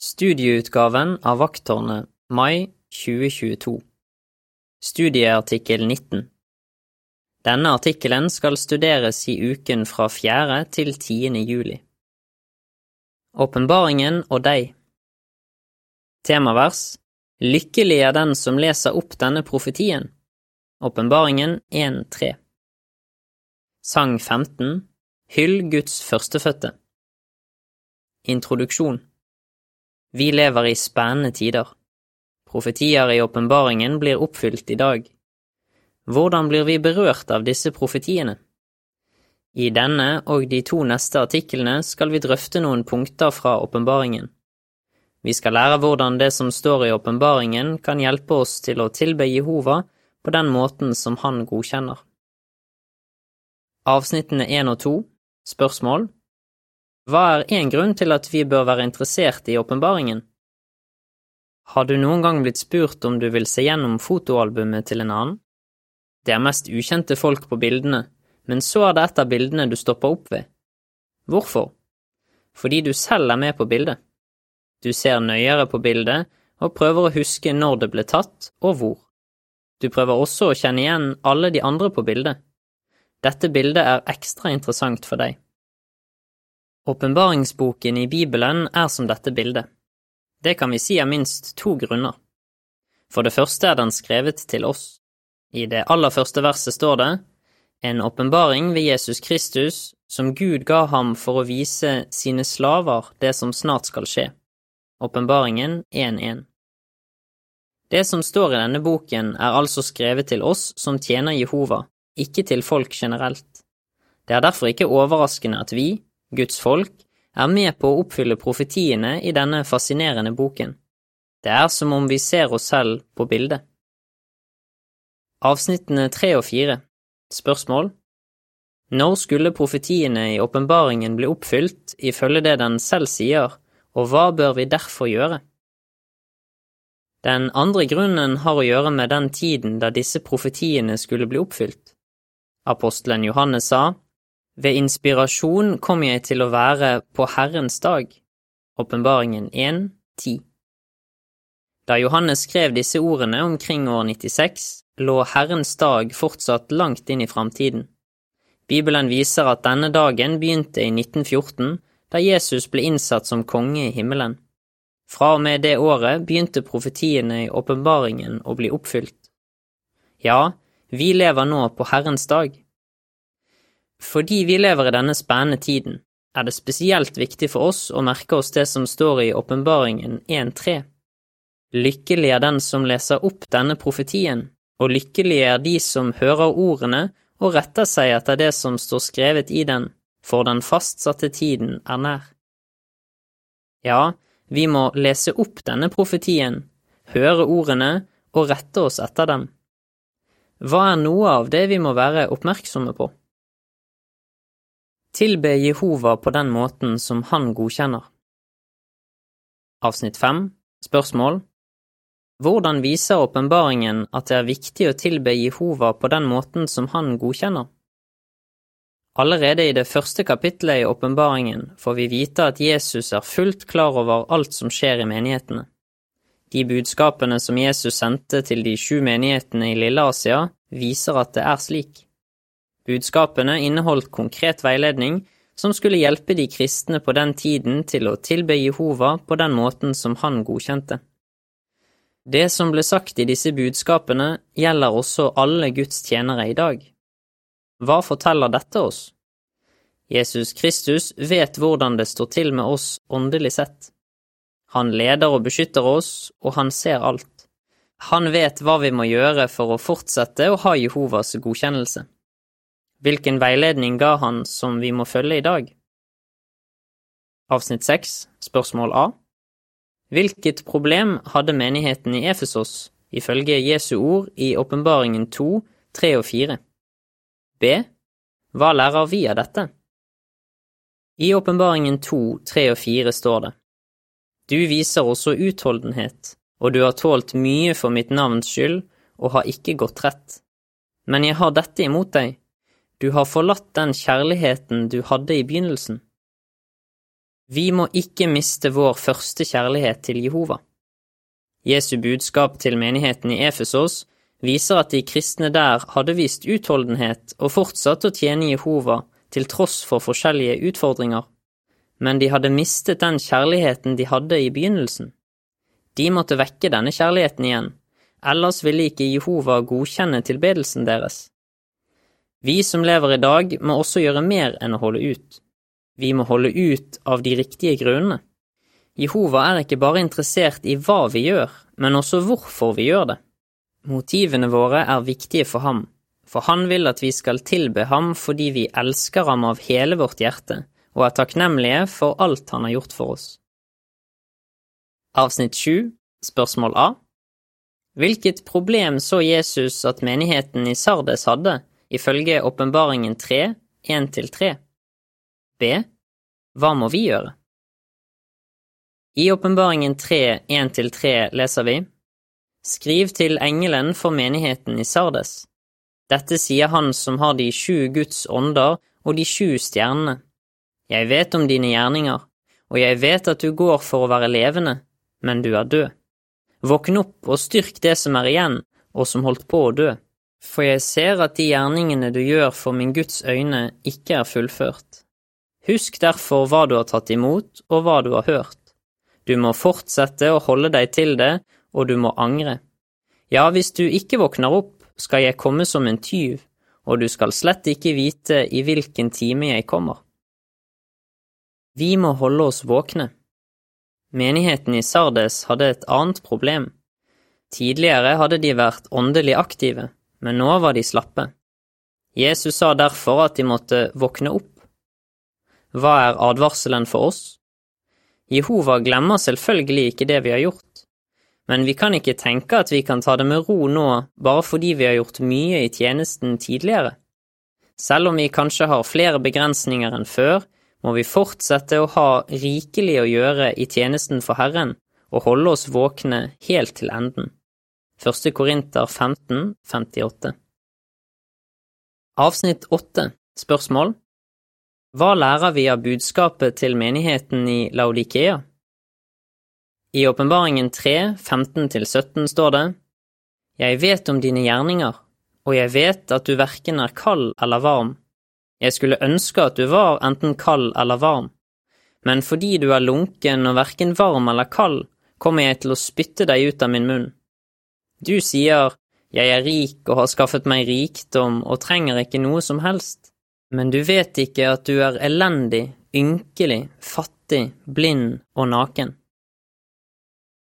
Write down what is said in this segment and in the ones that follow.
Studieutgaven av Vakttårnet mai 2022 Studieartikkel 19 Denne artikkelen skal studeres i uken fra 4. til 10. juli. Åpenbaringen og deg Temavers Lykkelig er den som leser opp denne profetien. Åpenbaringen 1.3 Sang 15 Hyll Guds førstefødte Introduksjon vi lever i spennende tider. Profetier i åpenbaringen blir oppfylt i dag. Hvordan blir vi berørt av disse profetiene? I denne og de to neste artiklene skal vi drøfte noen punkter fra åpenbaringen. Vi skal lære hvordan det som står i åpenbaringen kan hjelpe oss til å tilbe Jehova på den måten som han godkjenner. Avsnittene én og to Spørsmål hva er én grunn til at vi bør være interessert i åpenbaringen? Har du noen gang blitt spurt om du vil se gjennom fotoalbumet til en annen? Det er mest ukjente folk på bildene, men så er det et av bildene du stopper opp ved. Hvorfor? Fordi du selv er med på bildet. Du ser nøyere på bildet og prøver å huske når det ble tatt og hvor. Du prøver også å kjenne igjen alle de andre på bildet. Dette bildet er ekstra interessant for deg. Åpenbaringsboken i Bibelen er som dette bildet. Det kan vi si av minst to grunner. For det første er den skrevet til oss. I det aller første verset står det en åpenbaring ved Jesus Kristus som Gud ga ham for å vise sine slaver det som snart skal skje. Åpenbaringen 1.1. Det som står i denne boken, er altså skrevet til oss som tjener Jehova, ikke til folk generelt. Det er derfor ikke overraskende at vi, Guds folk, er med på å oppfylle profetiene i denne fascinerende boken. Det er som om vi ser oss selv på bildet. Avsnittene tre og fire Spørsmål Når skulle profetiene i åpenbaringen bli oppfylt ifølge det den selv sier, og hva bør vi derfor gjøre? Den andre grunnen har å gjøre med den tiden da disse profetiene skulle bli oppfylt. Apostelen Johannes sa, ved inspirasjon kommer jeg til å være på Herrens dag. Åpenbaringen 1, 10 Da Johannes skrev disse ordene omkring år 96, lå Herrens dag fortsatt langt inn i framtiden. Bibelen viser at denne dagen begynte i 1914, da Jesus ble innsatt som konge i himmelen. Fra og med det året begynte profetiene i åpenbaringen å bli oppfylt. Ja, vi lever nå på Herrens dag. Fordi vi lever i denne spennende tiden, er det spesielt viktig for oss å merke oss det som står i Åpenbaringen 1.3. Lykkelig er den som leser opp denne profetien, og lykkelig er de som hører ordene og retter seg etter det som står skrevet i den, for den fastsatte tiden er nær. Ja, vi må lese opp denne profetien, høre ordene og rette oss etter dem. Hva er noe av det vi må være oppmerksomme på? Tilbe Jehova på den måten som han godkjenner. Avsnitt 5 Spørsmål Hvordan viser åpenbaringen at det er viktig å tilbe Jehova på den måten som han godkjenner? Allerede i det første kapittelet i åpenbaringen får vi vite at Jesus er fullt klar over alt som skjer i menighetene. De budskapene som Jesus sendte til de sju menighetene i Lille Asia, viser at det er slik. Budskapene inneholdt konkret veiledning som skulle hjelpe de kristne på den tiden til å tilbe Jehova på den måten som han godkjente. Det som ble sagt i disse budskapene, gjelder også alle Guds tjenere i dag. Hva forteller dette oss? Jesus Kristus vet hvordan det står til med oss åndelig sett. Han leder og beskytter oss, og han ser alt. Han vet hva vi må gjøre for å fortsette å ha Jehovas godkjennelse. Hvilken veiledning ga han som vi må følge i dag? Avsnitt 6, spørsmål A. Hvilket problem hadde menigheten i Efesos ifølge Jesu ord i Åpenbaringen 2, 3 og 4? B. Hva lærer vi av dette? I Åpenbaringen 2, 3 og 4 står det Du viser også utholdenhet, og du har tålt mye for mitt navns skyld og har ikke gått rett. Men jeg har dette imot deg, du har forlatt den kjærligheten du hadde i begynnelsen. Vi må ikke miste vår første kjærlighet til Jehova. Jesu budskap til menigheten i Efesos viser at de kristne der hadde vist utholdenhet og fortsatt å tjene Jehova til tross for forskjellige utfordringer, men de hadde mistet den kjærligheten de hadde i begynnelsen. De måtte vekke denne kjærligheten igjen, ellers ville ikke Jehova godkjenne tilbedelsen deres. Vi som lever i dag, må også gjøre mer enn å holde ut. Vi må holde ut av de riktige grunnene. Jehova er ikke bare interessert i hva vi gjør, men også hvorfor vi gjør det. Motivene våre er viktige for ham, for han vil at vi skal tilbe ham fordi vi elsker ham av hele vårt hjerte og er takknemlige for alt han har gjort for oss. Avsnitt 7, spørsmål A Hvilket problem så Jesus at menigheten i Sardes hadde, ifølge Åpenbaringen 3, 1–3? B. Hva må vi gjøre? I Åpenbaringen 3, 1–3 leser vi Skriv til engelen for menigheten i Sardes. Dette sier han som har de sju Guds ånder og de sju stjernene. Jeg vet om dine gjerninger, og jeg vet at du går for å være levende, men du er død. Våkn opp og styrk det som er igjen, og som holdt på å dø, for jeg ser at de gjerningene du gjør for min Guds øyne, ikke er fullført. Husk derfor hva du har tatt imot og hva du har hørt. Du må fortsette å holde deg til det, og du må angre. Ja, hvis du ikke våkner opp, skal jeg komme som en tyv, og du skal slett ikke vite i hvilken time jeg kommer. Vi må holde oss våkne. Menigheten i Sardes hadde et annet problem. Tidligere hadde de vært åndelig aktive, men nå var de slappe. Jesus sa derfor at de måtte våkne opp. Hva er advarselen for oss? Jehova glemmer selvfølgelig ikke det vi har gjort, men vi kan ikke tenke at vi kan ta det med ro nå bare fordi vi har gjort mye i tjenesten tidligere. Selv om vi kanskje har flere begrensninger enn før, må vi fortsette å ha rikelig å gjøre i tjenesten for Herren og holde oss våkne helt til enden. 1. Korinter 15, 58 Avsnitt 8 Spørsmål hva lærer vi av budskapet til menigheten i Laudikea? I Åpenbaringen 3, 15–17 står det, Jeg vet om dine gjerninger, og jeg vet at du verken er kald eller varm. Jeg skulle ønske at du var enten kald eller varm, men fordi du er lunken og verken varm eller kald, kommer jeg til å spytte deg ut av min munn. Du sier, Jeg er rik og har skaffet meg rikdom og trenger ikke noe som helst men du vet ikke at du er elendig, ynkelig, fattig, blind og naken.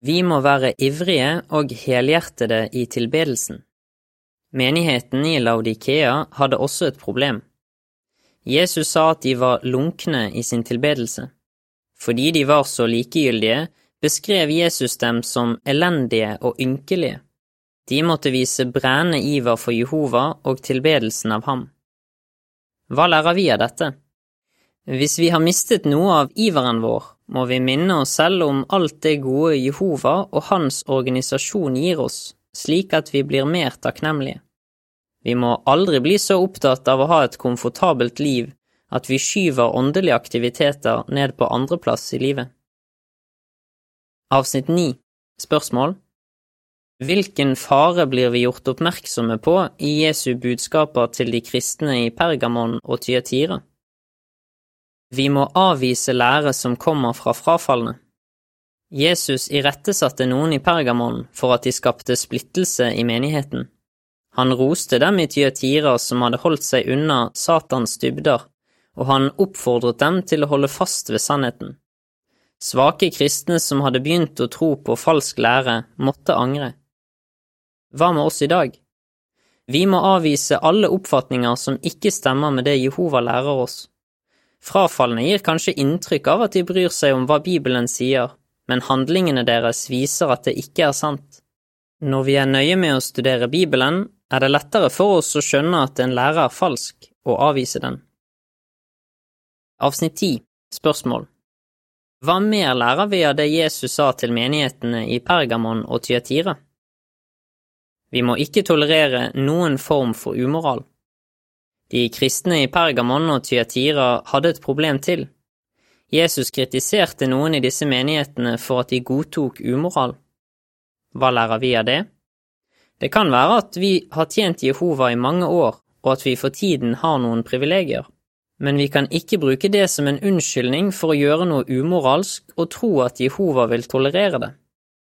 Vi må være ivrige og helhjertede i tilbedelsen. Menigheten i Laudikea hadde også et problem. Jesus sa at de var lunkne i sin tilbedelse. Fordi de var så likegyldige, beskrev Jesus dem som elendige og ynkelige. De måtte vise brennende iver for Jehova og tilbedelsen av ham. Hva lærer vi av dette? Hvis vi har mistet noe av iveren vår, må vi minne oss selv om alt det gode Jehova og hans organisasjon gir oss, slik at vi blir mer takknemlige. Vi må aldri bli så opptatt av å ha et komfortabelt liv at vi skyver åndelige aktiviteter ned på andreplass i livet. Avsnitt 9 Spørsmål Hvilken fare blir vi gjort oppmerksomme på i Jesu budskaper til de kristne i Pergamon og Tyatira? Vi må avvise lære som kommer fra frafalne. Jesus irettesatte noen i Pergamon for at de skapte splittelse i menigheten. Han roste dem i Tyatira som hadde holdt seg unna Satans dybder, og han oppfordret dem til å holde fast ved sannheten. Svake kristne som hadde begynt å tro på falsk lære, måtte angre. Hva med oss i dag? Vi må avvise alle oppfatninger som ikke stemmer med det Jehova lærer oss. Frafalne gir kanskje inntrykk av at de bryr seg om hva Bibelen sier, men handlingene deres viser at det ikke er sant. Når vi er nøye med å studere Bibelen, er det lettere for oss å skjønne at en lærer er falsk, og avvise den. Avsnitt 10 Spørsmål Hva mer lærer vi av det Jesus sa til menighetene i Pergamon og Tyatira? Vi må ikke tolerere noen form for umoral. De kristne i Pergamon og Tyatira hadde et problem til. Jesus kritiserte noen i disse menighetene for at de godtok umoral. Hva lærer vi av det? Det kan være at vi har tjent Jehova i mange år, og at vi for tiden har noen privilegier, men vi kan ikke bruke det som en unnskyldning for å gjøre noe umoralsk og tro at Jehova vil tolerere det.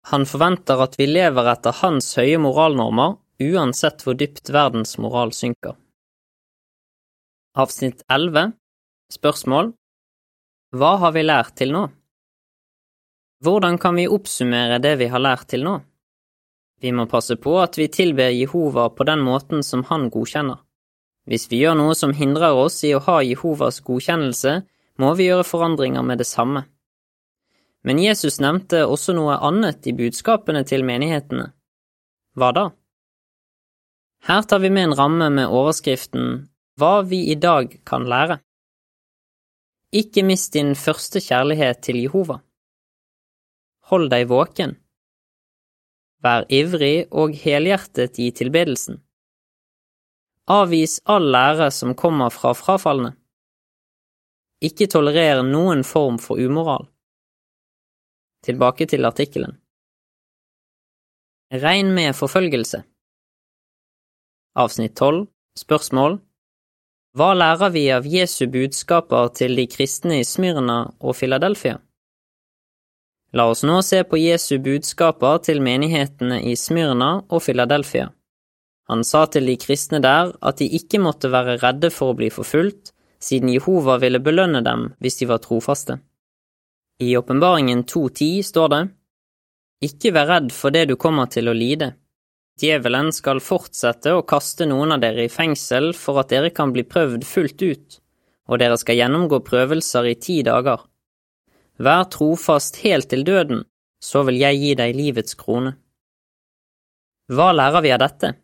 Han forventer at vi lever etter hans høye moralnormer, uansett hvor dypt verdens moral synker. Avsnitt 11 Spørsmål Hva har vi lært til nå? Hvordan kan vi oppsummere det vi har lært til nå? Vi må passe på at vi tilber Jehova på den måten som han godkjenner. Hvis vi gjør noe som hindrer oss i å ha Jehovas godkjennelse, må vi gjøre forandringer med det samme. Men Jesus nevnte også noe annet i budskapene til menighetene. Hva da? Her tar vi med en ramme med overskriften Hva vi i dag kan lære. Ikke mist din første kjærlighet til Jehova. Hold deg våken. Vær ivrig og helhjertet i tilbedelsen. Avvis all lære som kommer fra frafalne. Ikke tolerer noen form for umoral. Tilbake til artikkelen. Regn med forfølgelse. Avsnitt 12 Spørsmål Hva lærer vi av Jesu budskaper til de kristne i Smyrna og Filadelfia? La oss nå se på Jesu budskaper til menighetene i Smyrna og Filadelfia. Han sa til de kristne der at de ikke måtte være redde for å bli forfulgt, siden Jehova ville belønne dem hvis de var trofaste. I Åpenbaringen 2.10 står det, Ikke vær redd for det du kommer til å lide. Djevelen skal fortsette å kaste noen av dere i fengsel for at dere kan bli prøvd fullt ut, og dere skal gjennomgå prøvelser i ti dager. Vær trofast helt til døden, så vil jeg gi deg livets krone. Hva lærer vi av dette?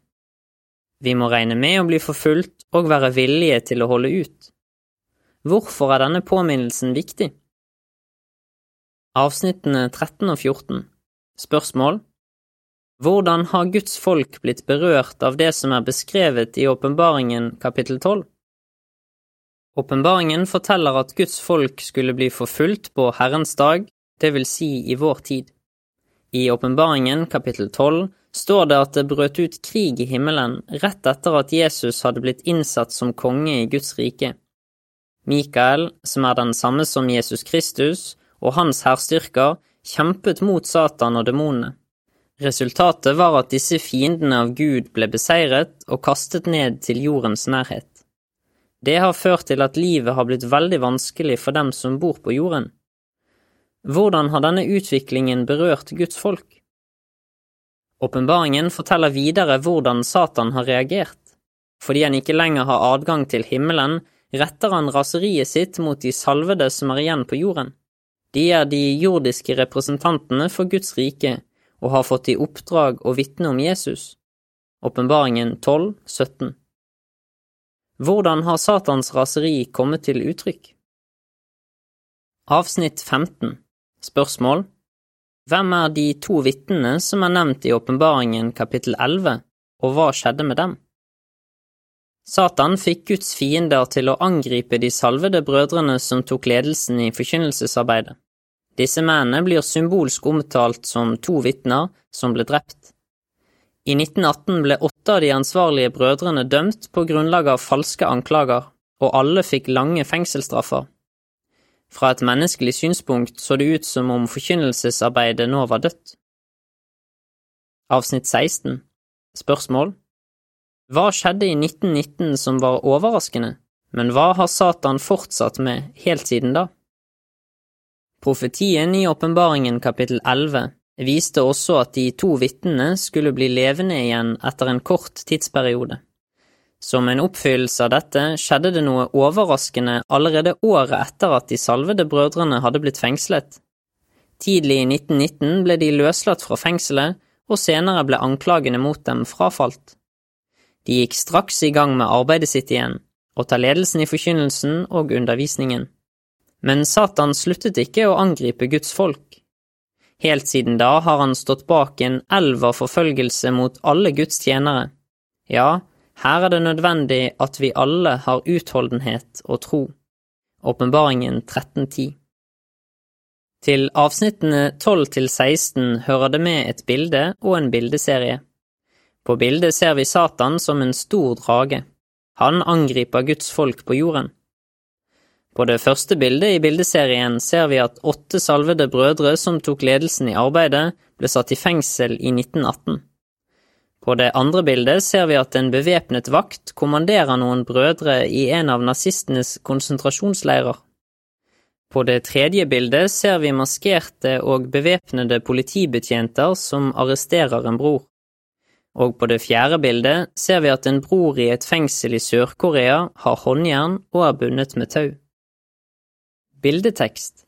Vi må regne med å bli forfulgt og være villige til å holde ut. Hvorfor er denne påminnelsen viktig? Avsnittene 13 og 14 Spørsmål Hvordan har Guds folk blitt berørt av det som er beskrevet i Åpenbaringen kapittel 12? Åpenbaringen forteller at Guds folk skulle bli forfulgt på Herrens dag, det vil si i vår tid. I Åpenbaringen kapittel 12 står det at det brøt ut krig i himmelen rett etter at Jesus hadde blitt innsatt som konge i Guds rike. Mikael, som er den samme som Jesus Kristus, og hans hærstyrker kjempet mot Satan og demonene. Resultatet var at disse fiendene av Gud ble beseiret og kastet ned til jordens nærhet. Det har ført til at livet har blitt veldig vanskelig for dem som bor på jorden. Hvordan har denne utviklingen berørt Guds folk? Åpenbaringen forteller videre hvordan Satan har reagert. Fordi han ikke lenger har adgang til himmelen, retter han raseriet sitt mot de salvede som er igjen på jorden. De er de jordiske representantene for Guds rike og har fått i oppdrag å vitne om Jesus. Åpenbaringen 12, 17. Hvordan har Satans raseri kommet til uttrykk? Avsnitt 15 Spørsmål Hvem er de to vitnene som er nevnt i Åpenbaringen kapittel 11, og hva skjedde med dem? Satan fikk Guds fiender til å angripe de salvede brødrene som tok ledelsen i forkynnelsesarbeidet. Disse mennene blir symbolsk omtalt som to vitner som ble drept. I 1918 ble åtte av de ansvarlige brødrene dømt på grunnlag av falske anklager, og alle fikk lange fengselsstraffer. Fra et menneskelig synspunkt så det ut som om forkynnelsesarbeidet nå var dødt. Avsnitt 16 Spørsmål Hva skjedde i 1919 som var overraskende, men hva har Satan fortsatt med helt siden da? Profetien i Åpenbaringen kapittel 11 viste også at de to vitnene skulle bli levende igjen etter en kort tidsperiode. Som en oppfyllelse av dette skjedde det noe overraskende allerede året etter at de salvede brødrene hadde blitt fengslet. Tidlig i 1919 ble de løslatt fra fengselet, og senere ble anklagene mot dem frafalt. De gikk straks i gang med arbeidet sitt igjen, og tar ledelsen i forkynnelsen og undervisningen. Men Satan sluttet ikke å angripe Guds folk. Helt siden da har han stått bak en elv av forfølgelse mot alle Guds tjenere. Ja, her er det nødvendig at vi alle har utholdenhet og tro. Åpenbaringen 1310 Til avsnittene 12 til 16 hører det med et bilde og en bildeserie. På bildet ser vi Satan som en stor drage. Han angriper Guds folk på jorden. På det første bildet i bildeserien ser vi at åtte salvede brødre som tok ledelsen i arbeidet, ble satt i fengsel i 1918. På det andre bildet ser vi at en bevæpnet vakt kommanderer noen brødre i en av nazistenes konsentrasjonsleirer. På det tredje bildet ser vi maskerte og bevæpnede politibetjenter som arresterer en bror. Og på det fjerde bildet ser vi at en bror i et fengsel i Sør-Korea har håndjern og er bundet med tau. Bildetekst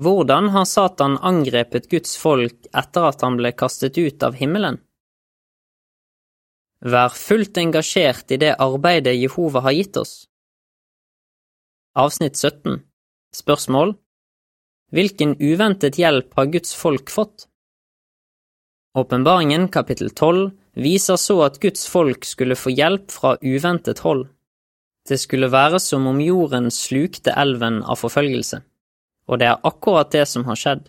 Hvordan har Satan angrepet Guds folk etter at han ble kastet ut av himmelen? Vær fullt engasjert i det arbeidet Jehova har gitt oss. Avsnitt 17 Spørsmål Hvilken uventet hjelp har Guds folk fått? Åpenbaringen kapittel 12 viser så at Guds folk skulle få hjelp fra uventet hold. Det skulle være som om jorden slukte elven av forfølgelse, og det er akkurat det som har skjedd.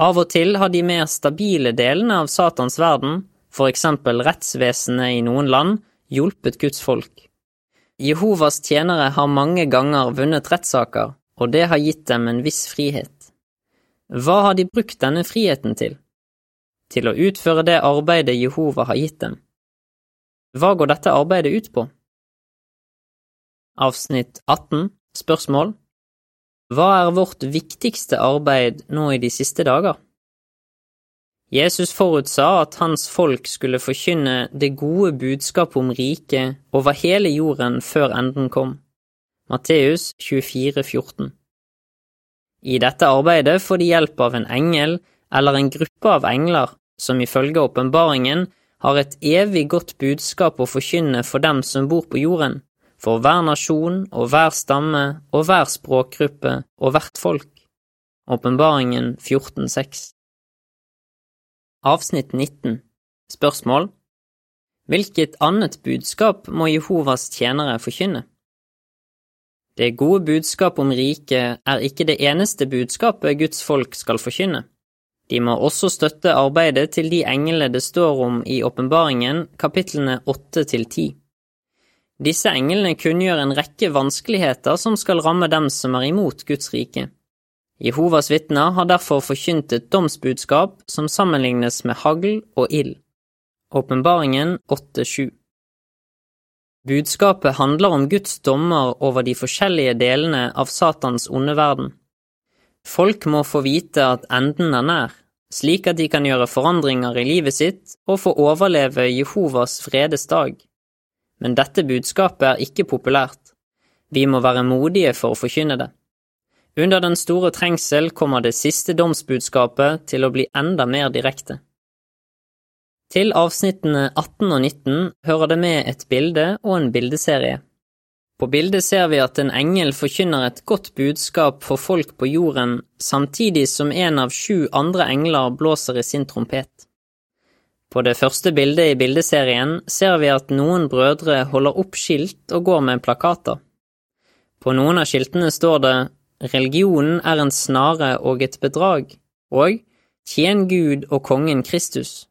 Av og til har de mer stabile delene av Satans verden, for eksempel rettsvesenet i noen land, hjulpet Guds folk. Jehovas tjenere har mange ganger vunnet rettssaker, og det har gitt dem en viss frihet. Hva har de brukt denne friheten til? Til å utføre det arbeidet Jehova har gitt dem. Hva går dette arbeidet ut på? Avsnitt 18 Spørsmål Hva er vårt viktigste arbeid nå i de siste dager? Jesus forutsa at hans folk skulle forkynne det gode budskapet om riket over hele jorden før enden kom. Matteus 24, 14. I dette arbeidet får de hjelp av en engel eller en gruppe av engler som ifølge åpenbaringen har et evig godt budskap å forkynne for dem som bor på jorden, for hver nasjon og hver stamme og hver språkgruppe og hvert folk. Åpenbaringen 14,6 Avsnitt 19 Spørsmål Hvilket annet budskap må Jehovas tjenere forkynne? Det gode budskap om riket er ikke det eneste budskapet Guds folk skal forkynne. De må også støtte arbeidet til de englene det står om i åpenbaringen, kapitlene åtte til ti. Disse englene kunngjør en rekke vanskeligheter som skal ramme dem som er imot Guds rike. Jehovas vitner har derfor forkynt et domsbudskap som sammenlignes med hagl og ild. Åpenbaringen 8.7 Budskapet handler om Guds dommer over de forskjellige delene av Satans onde verden. Folk må få vite at enden er nær, slik at de kan gjøre forandringer i livet sitt og få overleve Jehovas fredes dag. Men dette budskapet er ikke populært. Vi må være modige for å forkynne det. Under den store trengsel kommer det siste domsbudskapet til å bli enda mer direkte. Til avsnittene 18 og 19 hører det med et bilde og en bildeserie. På bildet ser vi at en engel forkynner et godt budskap for folk på jorden, samtidig som en av sju andre engler blåser i sin trompet. På det første bildet i bildeserien ser vi at noen brødre holder opp skilt og går med plakater. På noen av skiltene står det Religionen er en snare og et bedrag, og Tjen Gud og kongen Kristus.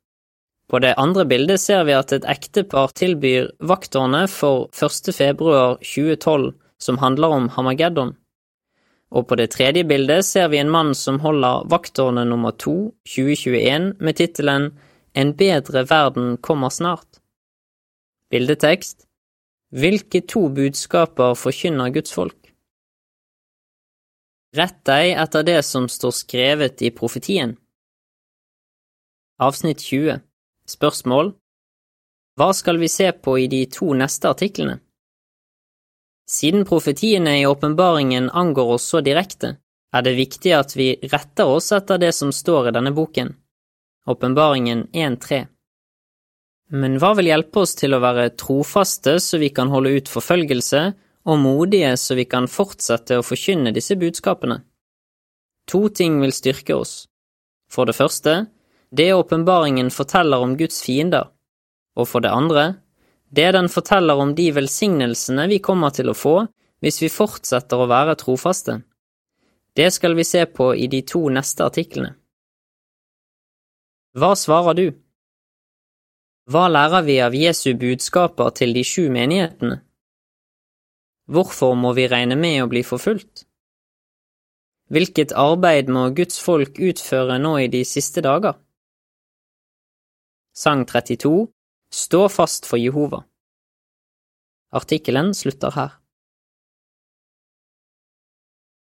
På det andre bildet ser vi at et ektepar tilbyr vakttårnet for 1. februar 2012, som handler om Hamageddon. Og på det tredje bildet ser vi en mann som holder vakttårnet nummer to 2021 med tittelen En bedre verden kommer snart. Bildetekst Hvilke to budskaper forkynner Guds folk? Rett deg etter det som står skrevet i profetien. Avsnitt 20 Spørsmål Hva skal vi se på i de to neste artiklene? Siden profetiene i åpenbaringen angår oss så direkte, er det viktig at vi retter oss etter det som står i denne boken, Åpenbaringen 1.3. Men hva vil hjelpe oss til å være trofaste så vi kan holde ut forfølgelse, og modige så vi kan fortsette å forkynne disse budskapene? To ting vil styrke oss. For det første, det åpenbaringen forteller om Guds fiender, og for det andre, det den forteller om de velsignelsene vi kommer til å få hvis vi fortsetter å være trofaste. Det skal vi se på i de to neste artiklene. Hva svarer du? Hva lærer vi av Jesu budskaper til de sju menighetene? Hvorfor må vi regne med å bli forfulgt? Hvilket arbeid må Guds folk utføre nå i de siste dager? Sang 32 Stå fast for Jehova Artikkelen slutter her.